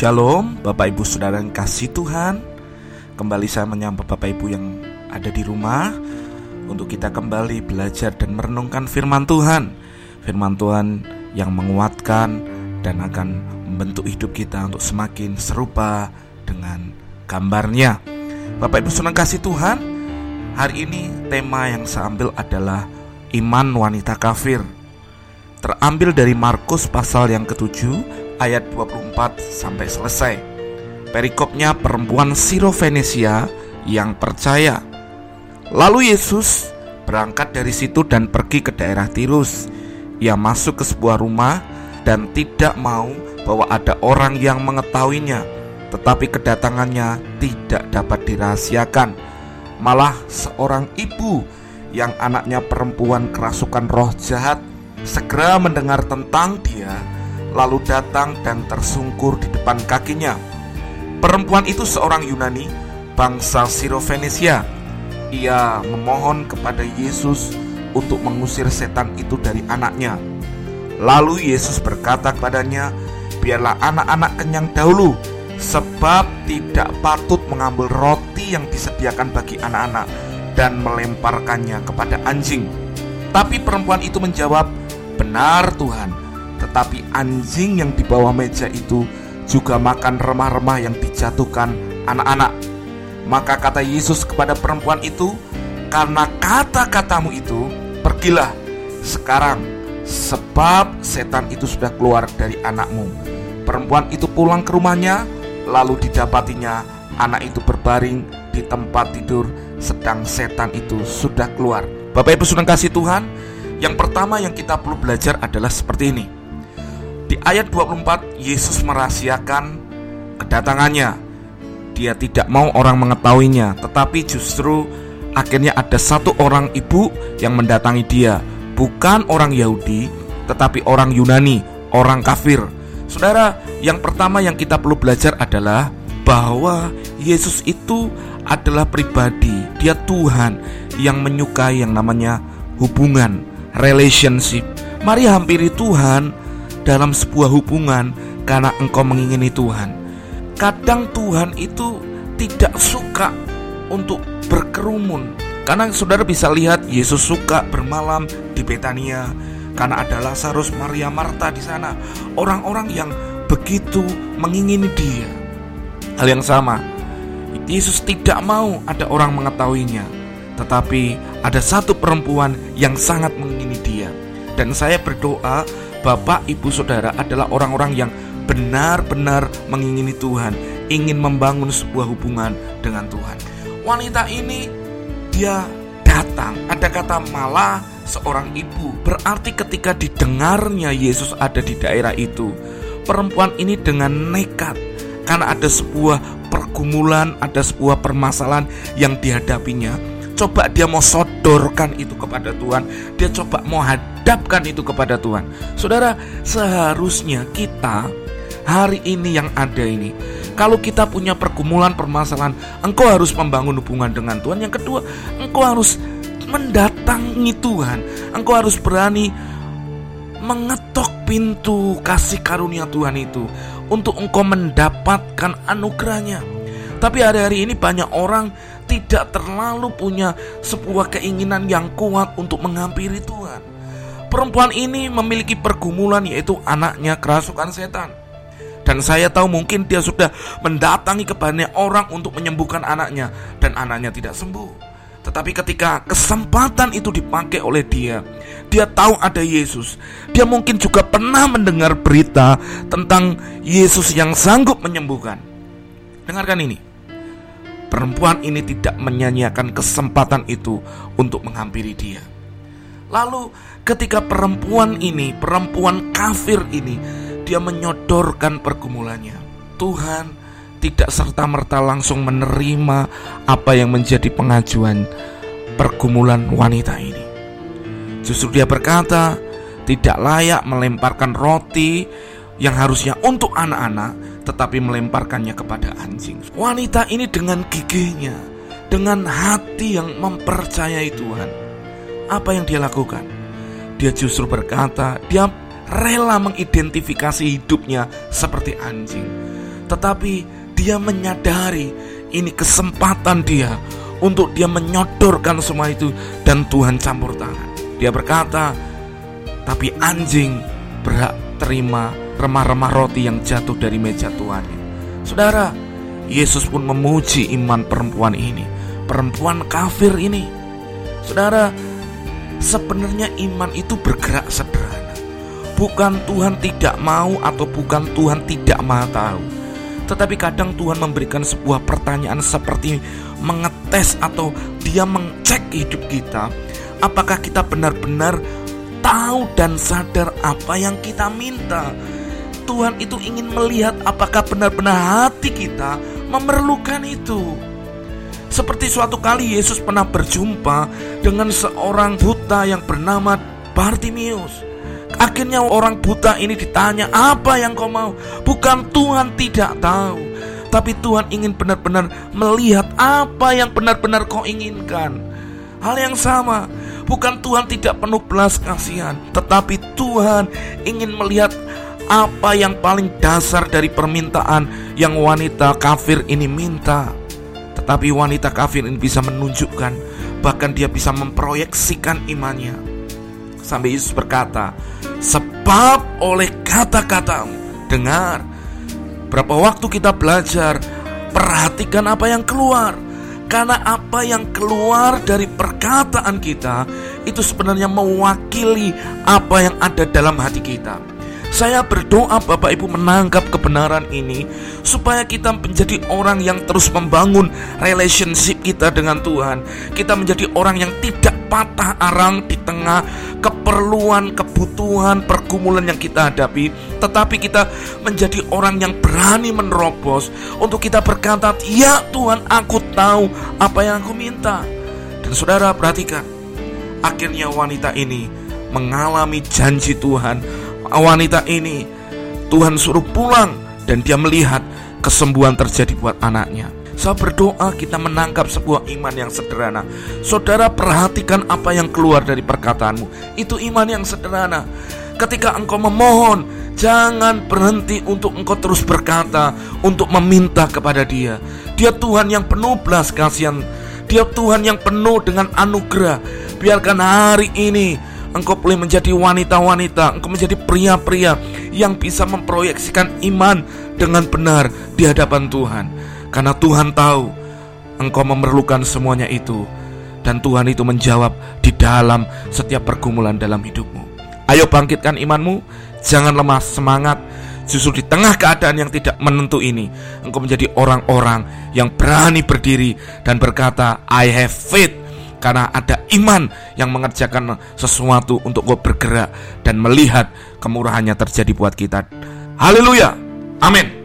Shalom Bapak Ibu Saudara yang kasih Tuhan. Kembali saya menyambut Bapak Ibu yang ada di rumah Untuk kita kembali belajar dan merenungkan firman Tuhan. Firman Tuhan yang menguatkan dan akan membentuk hidup kita untuk semakin serupa dengan gambarnya. Bapak Ibu Saudara kasih Tuhan Hari ini tema yang saya ambil adalah Iman wanita kafir. Terambil dari Markus pasal yang ketujuh ayat 24 sampai selesai. Perikopnya perempuan Sirofenesia yang percaya. Lalu Yesus berangkat dari situ dan pergi ke daerah Tirus. Ia masuk ke sebuah rumah dan tidak mau bahwa ada orang yang mengetahuinya, tetapi kedatangannya tidak dapat dirahasiakan. Malah seorang ibu yang anaknya perempuan kerasukan roh jahat segera mendengar tentang dia lalu datang dan tersungkur di depan kakinya. Perempuan itu seorang Yunani, bangsa Sirofenesia. Ia memohon kepada Yesus untuk mengusir setan itu dari anaknya. Lalu Yesus berkata kepadanya, "Biarlah anak-anak kenyang dahulu, sebab tidak patut mengambil roti yang disediakan bagi anak-anak dan melemparkannya kepada anjing." Tapi perempuan itu menjawab, "Benar, Tuhan." Tetapi anjing yang di bawah meja itu juga makan remah-remah yang dijatuhkan anak-anak. Maka kata Yesus kepada perempuan itu, "Karena kata-katamu itu, pergilah sekarang, sebab setan itu sudah keluar dari anakmu." Perempuan itu pulang ke rumahnya, lalu didapatinya anak itu berbaring di tempat tidur, sedang setan itu sudah keluar. Bapak Ibu sudah kasih Tuhan, yang pertama yang kita perlu belajar adalah seperti ini. Di ayat 24 Yesus merahasiakan kedatangannya. Dia tidak mau orang mengetahuinya, tetapi justru akhirnya ada satu orang ibu yang mendatangi dia, bukan orang Yahudi, tetapi orang Yunani, orang kafir. Saudara, yang pertama yang kita perlu belajar adalah bahwa Yesus itu adalah pribadi, dia Tuhan yang menyukai yang namanya hubungan, relationship. Mari hampiri Tuhan dalam sebuah hubungan karena engkau mengingini Tuhan. Kadang Tuhan itu tidak suka untuk berkerumun. Karena saudara bisa lihat Yesus suka bermalam di Betania karena ada Lazarus, Maria, Marta di sana. Orang-orang yang begitu mengingini dia. Hal yang sama, Yesus tidak mau ada orang mengetahuinya, tetapi ada satu perempuan yang sangat mengingini dia. Dan saya berdoa Bapak, Ibu, Saudara adalah orang-orang yang benar-benar mengingini Tuhan, ingin membangun sebuah hubungan dengan Tuhan. Wanita ini dia datang, ada kata malah seorang ibu. Berarti ketika didengarnya Yesus ada di daerah itu, perempuan ini dengan nekat karena ada sebuah pergumulan, ada sebuah permasalahan yang dihadapinya. Coba dia mau sodorkan itu kepada Tuhan, dia coba mau hadir hadapkan itu kepada Tuhan. Saudara, seharusnya kita hari ini yang ada ini, kalau kita punya pergumulan permasalahan, engkau harus membangun hubungan dengan Tuhan. Yang kedua, engkau harus mendatangi Tuhan. Engkau harus berani mengetok pintu kasih karunia Tuhan itu untuk engkau mendapatkan anugerahnya. Tapi hari-hari ini banyak orang tidak terlalu punya sebuah keinginan yang kuat untuk menghampiri Tuhan. Perempuan ini memiliki pergumulan yaitu anaknya kerasukan setan. Dan saya tahu mungkin dia sudah mendatangi ke banyak orang untuk menyembuhkan anaknya dan anaknya tidak sembuh. Tetapi ketika kesempatan itu dipakai oleh dia, dia tahu ada Yesus. Dia mungkin juga pernah mendengar berita tentang Yesus yang sanggup menyembuhkan. Dengarkan ini. Perempuan ini tidak menyanyiakan kesempatan itu untuk menghampiri dia. Lalu ketika perempuan ini, perempuan kafir ini, dia menyodorkan pergumulannya. Tuhan tidak serta-merta langsung menerima apa yang menjadi pengajuan pergumulan wanita ini. Justru dia berkata, tidak layak melemparkan roti yang harusnya untuk anak-anak, tetapi melemparkannya kepada anjing. Wanita ini dengan gigihnya, dengan hati yang mempercayai Tuhan, apa yang dia lakukan? Dia justru berkata, dia rela mengidentifikasi hidupnya seperti anjing. Tetapi dia menyadari ini kesempatan dia untuk dia menyodorkan semua itu dan Tuhan campur tangan. Dia berkata, tapi anjing berhak terima remah-remah roti yang jatuh dari meja tuannya. Saudara, Yesus pun memuji iman perempuan ini, perempuan kafir ini. Saudara, sebenarnya iman itu bergerak sederhana. Bukan Tuhan tidak mau atau bukan Tuhan tidak mau tahu. Tetapi kadang Tuhan memberikan sebuah pertanyaan seperti mengetes atau dia mengecek hidup kita apakah kita benar-benar tahu dan sadar apa yang kita minta. Tuhan itu ingin melihat apakah benar-benar hati kita memerlukan itu. Seperti suatu kali Yesus pernah berjumpa dengan seorang buta yang bernama Bartimius. Akhirnya orang buta ini ditanya, "Apa yang kau mau?" Bukan Tuhan tidak tahu, tapi Tuhan ingin benar-benar melihat apa yang benar-benar kau inginkan. Hal yang sama, bukan Tuhan tidak penuh belas kasihan, tetapi Tuhan ingin melihat apa yang paling dasar dari permintaan yang wanita kafir ini minta. Tetapi wanita kafir ini bisa menunjukkan, bahkan dia bisa memproyeksikan imannya. Sampai Yesus berkata, "Sebab oleh kata-katamu, dengar, berapa waktu kita belajar, perhatikan apa yang keluar." Karena apa yang keluar dari perkataan kita itu sebenarnya mewakili apa yang ada dalam hati kita. Saya berdoa Bapak Ibu menangkap kebenaran ini supaya kita menjadi orang yang terus membangun relationship kita dengan Tuhan. Kita menjadi orang yang tidak patah arang di tengah keperluan, kebutuhan, pergumulan yang kita hadapi, tetapi kita menjadi orang yang berani menerobos untuk kita berkata, "Ya Tuhan, aku tahu apa yang aku minta." Dan saudara perhatikan, akhirnya wanita ini mengalami janji Tuhan wanita ini Tuhan suruh pulang dan dia melihat kesembuhan terjadi buat anaknya. Saya berdoa kita menangkap sebuah iman yang sederhana. Saudara perhatikan apa yang keluar dari perkataanmu. Itu iman yang sederhana. Ketika engkau memohon, jangan berhenti untuk engkau terus berkata, untuk meminta kepada Dia. Dia Tuhan yang penuh belas kasihan. Dia Tuhan yang penuh dengan anugerah. Biarkan hari ini engkau boleh menjadi wanita-wanita, engkau menjadi pria-pria yang bisa memproyeksikan iman dengan benar di hadapan Tuhan. Karena Tuhan tahu engkau memerlukan semuanya itu dan Tuhan itu menjawab di dalam setiap pergumulan dalam hidupmu. Ayo bangkitkan imanmu, jangan lemah semangat. Justru di tengah keadaan yang tidak menentu ini, engkau menjadi orang-orang yang berani berdiri dan berkata, "I have faith karena ada iman yang mengerjakan sesuatu untuk gue bergerak dan melihat kemurahannya terjadi buat kita. Haleluya. Amin.